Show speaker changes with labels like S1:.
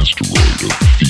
S1: asteroid of fear.